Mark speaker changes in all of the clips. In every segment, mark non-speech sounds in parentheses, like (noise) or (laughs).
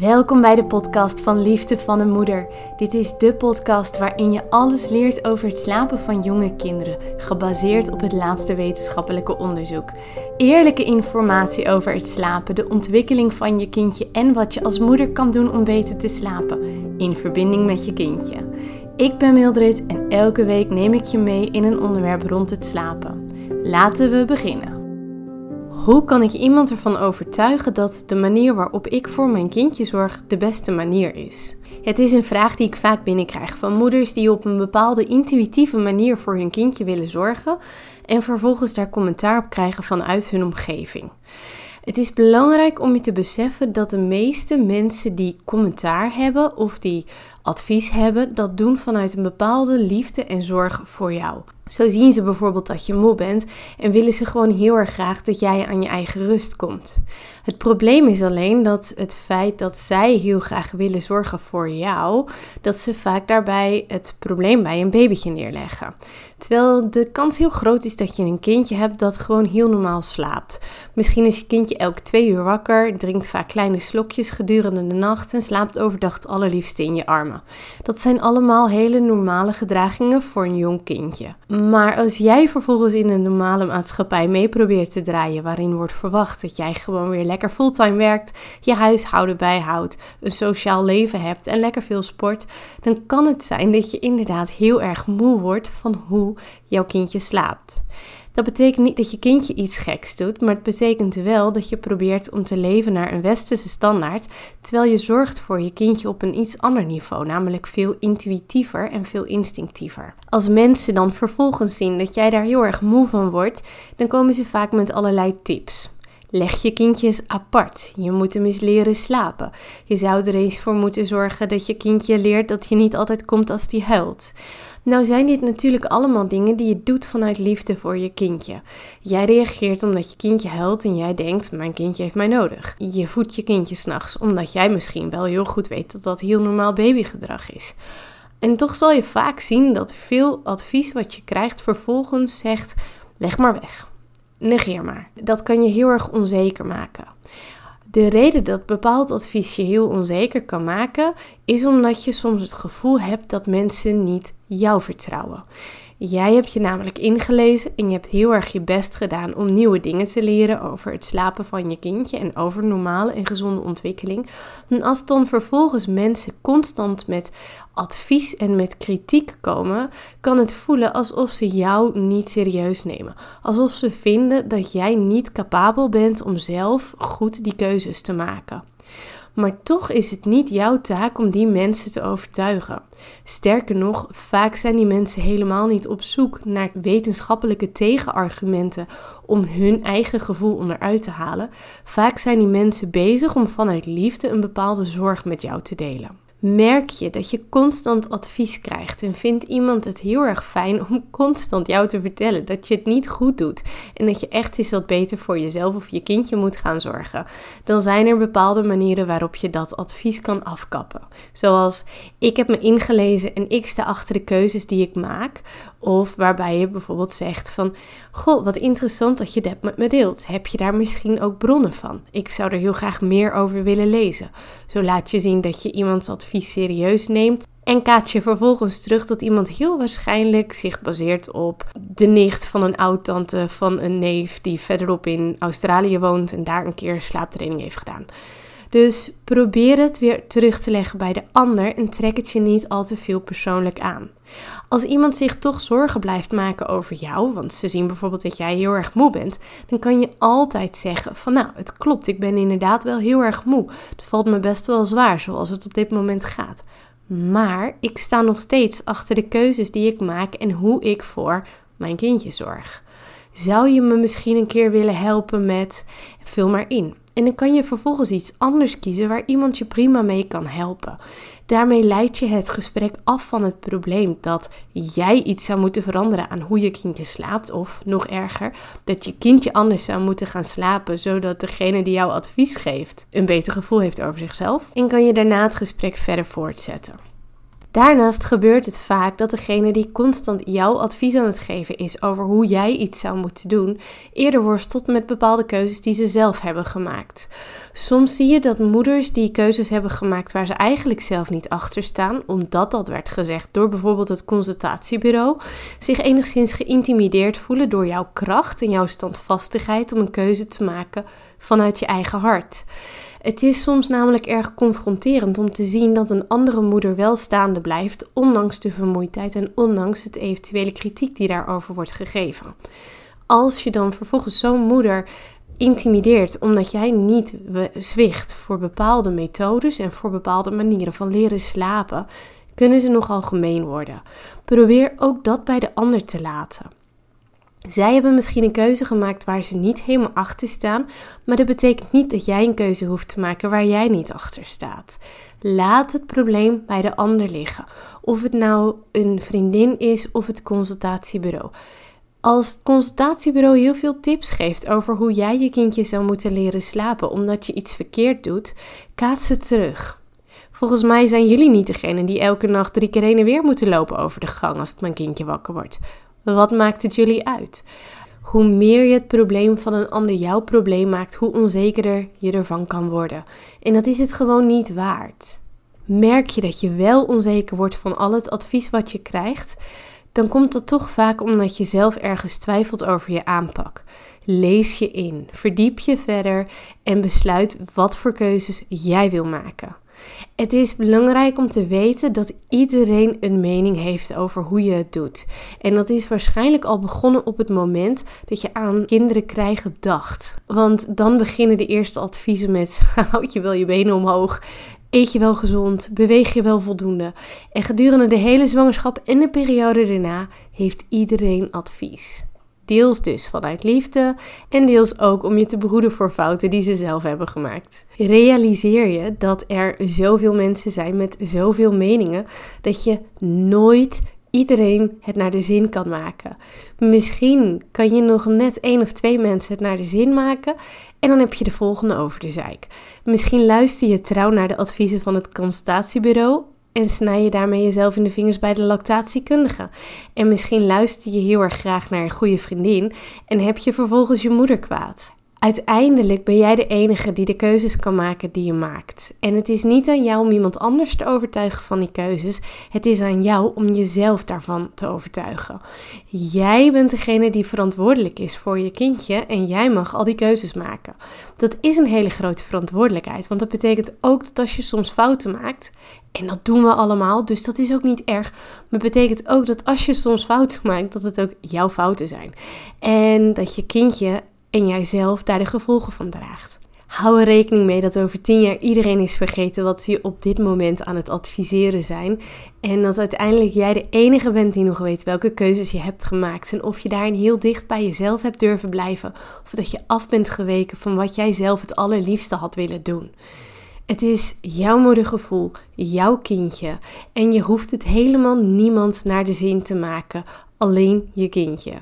Speaker 1: Welkom bij de podcast van Liefde van een Moeder. Dit is de podcast waarin je alles leert over het slapen van jonge kinderen, gebaseerd op het laatste wetenschappelijke onderzoek. Eerlijke informatie over het slapen, de ontwikkeling van je kindje en wat je als moeder kan doen om beter te slapen, in verbinding met je kindje. Ik ben Mildred en elke week neem ik je mee in een onderwerp rond het slapen. Laten we beginnen. Hoe kan ik iemand ervan overtuigen dat de manier waarop ik voor mijn kindje zorg de beste manier is? Het is een vraag die ik vaak binnenkrijg van moeders die op een bepaalde intuïtieve manier voor hun kindje willen zorgen en vervolgens daar commentaar op krijgen vanuit hun omgeving. Het is belangrijk om je te beseffen dat de meeste mensen die commentaar hebben of die advies hebben, dat doen vanuit een bepaalde liefde en zorg voor jou. Zo zien ze bijvoorbeeld dat je moe bent en willen ze gewoon heel erg graag dat jij aan je eigen rust komt. Het probleem is alleen dat het feit dat zij heel graag willen zorgen voor jou, dat ze vaak daarbij het probleem bij een babytje neerleggen. Terwijl de kans heel groot is dat je een kindje hebt dat gewoon heel normaal slaapt. Misschien is je kindje elke twee uur wakker, drinkt vaak kleine slokjes gedurende de nacht en slaapt overdag het allerliefste in je armen. Dat zijn allemaal hele normale gedragingen voor een jong kindje. Maar als jij vervolgens in een normale maatschappij mee probeert te draaien, waarin wordt verwacht dat jij gewoon weer lekker fulltime werkt, je huishouden bijhoudt, een sociaal leven hebt en lekker veel sport, dan kan het zijn dat je inderdaad heel erg moe wordt van hoe jouw kindje slaapt. Dat betekent niet dat je kindje iets geks doet, maar het betekent wel dat je probeert om te leven naar een westerse standaard, terwijl je zorgt voor je kindje op een iets ander niveau, namelijk veel intuïtiever en veel instinctiever. Als mensen dan vervolgens zien dat jij daar heel erg moe van wordt, dan komen ze vaak met allerlei tips. Leg je kindjes apart. Je moet hem eens leren slapen. Je zou er eens voor moeten zorgen dat je kindje leert dat je niet altijd komt als die huilt. Nou zijn dit natuurlijk allemaal dingen die je doet vanuit liefde voor je kindje. Jij reageert omdat je kindje huilt en jij denkt, mijn kindje heeft mij nodig. Je voedt je kindje s'nachts omdat jij misschien wel heel goed weet dat dat heel normaal babygedrag is. En toch zal je vaak zien dat veel advies wat je krijgt vervolgens zegt, leg maar weg. Negeer maar. Dat kan je heel erg onzeker maken. De reden dat bepaald advies je heel onzeker kan maken, is omdat je soms het gevoel hebt dat mensen niet jou vertrouwen. Jij hebt je namelijk ingelezen en je hebt heel erg je best gedaan om nieuwe dingen te leren over het slapen van je kindje en over normale en gezonde ontwikkeling. En als dan vervolgens mensen constant met advies en met kritiek komen, kan het voelen alsof ze jou niet serieus nemen. Alsof ze vinden dat jij niet capabel bent om zelf goed die keuzes te maken. Maar toch is het niet jouw taak om die mensen te overtuigen. Sterker nog, vaak zijn die mensen helemaal niet op zoek naar wetenschappelijke tegenargumenten om hun eigen gevoel onderuit te halen. Vaak zijn die mensen bezig om vanuit liefde een bepaalde zorg met jou te delen merk je dat je constant advies krijgt en vindt iemand het heel erg fijn om (laughs) constant jou te vertellen dat je het niet goed doet en dat je echt eens wat beter voor jezelf of je kindje moet gaan zorgen, dan zijn er bepaalde manieren waarop je dat advies kan afkappen. Zoals ik heb me ingelezen en ik sta achter de keuzes die ik maak, of waarbij je bijvoorbeeld zegt van, goh, wat interessant dat je dat met me deelt. Heb je daar misschien ook bronnen van? Ik zou er heel graag meer over willen lezen. Zo laat je zien dat je iemands advies serieus neemt. En kaat je vervolgens terug dat iemand heel waarschijnlijk zich baseert op de nicht van een oud-tante van een neef die verderop in Australië woont en daar een keer slaaptraining heeft gedaan. Dus probeer het weer terug te leggen bij de ander en trek het je niet al te veel persoonlijk aan. Als iemand zich toch zorgen blijft maken over jou, want ze zien bijvoorbeeld dat jij heel erg moe bent, dan kan je altijd zeggen van nou, het klopt, ik ben inderdaad wel heel erg moe. Het valt me best wel zwaar zoals het op dit moment gaat. Maar ik sta nog steeds achter de keuzes die ik maak en hoe ik voor mijn kindje zorg. Zou je me misschien een keer willen helpen met vul maar in? En dan kan je vervolgens iets anders kiezen waar iemand je prima mee kan helpen. Daarmee leid je het gesprek af van het probleem dat jij iets zou moeten veranderen aan hoe je kindje slaapt. Of nog erger, dat je kindje anders zou moeten gaan slapen, zodat degene die jou advies geeft een beter gevoel heeft over zichzelf. En kan je daarna het gesprek verder voortzetten. Daarnaast gebeurt het vaak dat degene die constant jouw advies aan het geven is over hoe jij iets zou moeten doen, eerder worstelt met bepaalde keuzes die ze zelf hebben gemaakt. Soms zie je dat moeders die keuzes hebben gemaakt waar ze eigenlijk zelf niet achter staan, omdat dat werd gezegd door bijvoorbeeld het consultatiebureau, zich enigszins geïntimideerd voelen door jouw kracht en jouw standvastigheid om een keuze te maken vanuit je eigen hart. Het is soms namelijk erg confronterend om te zien dat een andere moeder wel staande blijft, ondanks de vermoeidheid en ondanks het eventuele kritiek die daarover wordt gegeven. Als je dan vervolgens zo'n moeder intimideert omdat jij niet zwicht voor bepaalde methodes en voor bepaalde manieren van leren slapen, kunnen ze nogal gemeen worden. Probeer ook dat bij de ander te laten. Zij hebben misschien een keuze gemaakt waar ze niet helemaal achter staan, maar dat betekent niet dat jij een keuze hoeft te maken waar jij niet achter staat. Laat het probleem bij de ander liggen. Of het nou een vriendin is of het consultatiebureau. Als het consultatiebureau heel veel tips geeft over hoe jij je kindje zou moeten leren slapen omdat je iets verkeerd doet, kaats het terug. Volgens mij zijn jullie niet degene die elke nacht drie keer heen en weer moeten lopen over de gang als het mijn kindje wakker wordt. Wat maakt het jullie uit? Hoe meer je het probleem van een ander jouw probleem maakt, hoe onzekerder je ervan kan worden. En dat is het gewoon niet waard. Merk je dat je wel onzeker wordt van al het advies wat je krijgt, dan komt dat toch vaak omdat je zelf ergens twijfelt over je aanpak. Lees je in, verdiep je verder en besluit wat voor keuzes jij wil maken. Het is belangrijk om te weten dat iedereen een mening heeft over hoe je het doet. En dat is waarschijnlijk al begonnen op het moment dat je aan kinderen krijgen dacht. Want dan beginnen de eerste adviezen met: (laughs) houd je wel je benen omhoog. Eet je wel gezond? Beweeg je wel voldoende? En gedurende de hele zwangerschap en de periode daarna heeft iedereen advies. Deels dus vanuit liefde en deels ook om je te behoeden voor fouten die ze zelf hebben gemaakt. Realiseer je dat er zoveel mensen zijn met zoveel meningen dat je nooit iedereen het naar de zin kan maken. Misschien kan je nog net één of twee mensen het naar de zin maken en dan heb je de volgende over de zeik. Misschien luister je trouw naar de adviezen van het consultatiebureau en snij je daarmee jezelf in de vingers bij de lactatiekundige. En misschien luister je heel erg graag naar een goede vriendin en heb je vervolgens je moeder kwaad. Uiteindelijk ben jij de enige die de keuzes kan maken die je maakt. En het is niet aan jou om iemand anders te overtuigen van die keuzes. Het is aan jou om jezelf daarvan te overtuigen. Jij bent degene die verantwoordelijk is voor je kindje en jij mag al die keuzes maken. Dat is een hele grote verantwoordelijkheid, want dat betekent ook dat als je soms fouten maakt, en dat doen we allemaal, dus dat is ook niet erg. Maar het betekent ook dat als je soms fouten maakt, dat het ook jouw fouten zijn. En dat je kindje en jijzelf daar de gevolgen van draagt. Hou er rekening mee dat over tien jaar iedereen is vergeten wat ze je op dit moment aan het adviseren zijn. En dat uiteindelijk jij de enige bent die nog weet welke keuzes je hebt gemaakt. En of je daarin heel dicht bij jezelf hebt durven blijven. Of dat je af bent geweken van wat jij zelf het allerliefste had willen doen. Het is jouw moedergevoel, jouw kindje. En je hoeft het helemaal niemand naar de zin te maken. Alleen je kindje.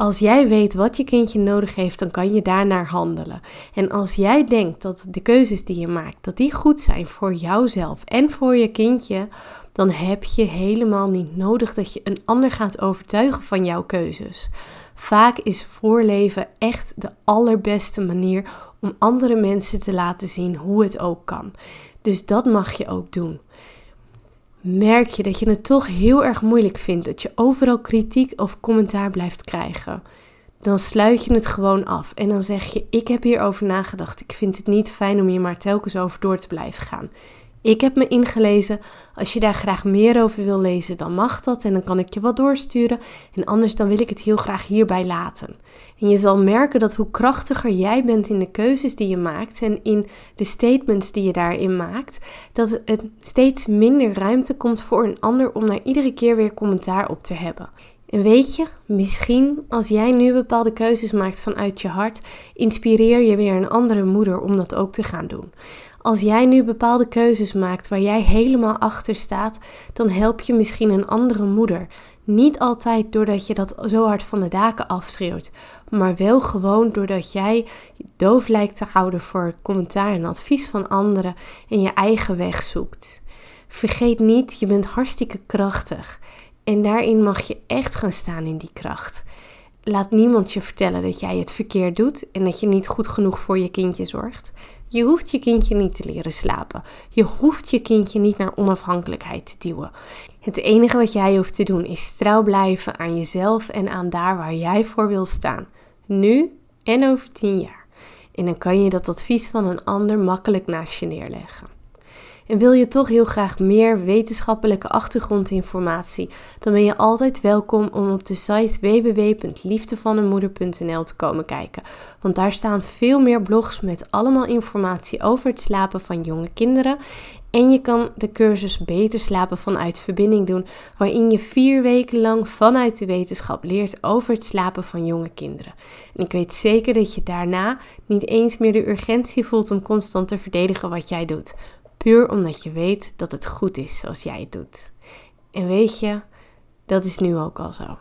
Speaker 1: Als jij weet wat je kindje nodig heeft, dan kan je daarnaar handelen. En als jij denkt dat de keuzes die je maakt, dat die goed zijn voor jouzelf en voor je kindje, dan heb je helemaal niet nodig dat je een ander gaat overtuigen van jouw keuzes. Vaak is voorleven echt de allerbeste manier om andere mensen te laten zien hoe het ook kan. Dus dat mag je ook doen merk je dat je het toch heel erg moeilijk vindt, dat je overal kritiek of commentaar blijft krijgen, dan sluit je het gewoon af en dan zeg je: Ik heb hierover nagedacht. Ik vind het niet fijn om hier maar telkens over door te blijven gaan. Ik heb me ingelezen. Als je daar graag meer over wil lezen, dan mag dat en dan kan ik je wat doorsturen. En anders dan wil ik het heel graag hierbij laten. En je zal merken dat hoe krachtiger jij bent in de keuzes die je maakt en in de statements die je daarin maakt, dat het steeds minder ruimte komt voor een ander om daar iedere keer weer commentaar op te hebben. En weet je, misschien als jij nu bepaalde keuzes maakt vanuit je hart, inspireer je weer een andere moeder om dat ook te gaan doen. Als jij nu bepaalde keuzes maakt waar jij helemaal achter staat, dan help je misschien een andere moeder. Niet altijd doordat je dat zo hard van de daken afschreeuwt, maar wel gewoon doordat jij doof lijkt te houden voor commentaar en advies van anderen en je eigen weg zoekt. Vergeet niet, je bent hartstikke krachtig. En daarin mag je echt gaan staan in die kracht. Laat niemand je vertellen dat jij het verkeerd doet en dat je niet goed genoeg voor je kindje zorgt. Je hoeft je kindje niet te leren slapen. Je hoeft je kindje niet naar onafhankelijkheid te duwen. Het enige wat jij hoeft te doen is trouw blijven aan jezelf en aan daar waar jij voor wil staan. Nu en over tien jaar. En dan kan je dat advies van een ander makkelijk naast je neerleggen. En wil je toch heel graag meer wetenschappelijke achtergrondinformatie, dan ben je altijd welkom om op de site www.liefdevaneenmoeder.nl te komen kijken. Want daar staan veel meer blogs met allemaal informatie over het slapen van jonge kinderen. En je kan de cursus Beter slapen vanuit verbinding doen, waarin je vier weken lang vanuit de wetenschap leert over het slapen van jonge kinderen. En ik weet zeker dat je daarna niet eens meer de urgentie voelt om constant te verdedigen wat jij doet. Puur omdat je weet dat het goed is zoals jij het doet. En weet je, dat is nu ook al zo.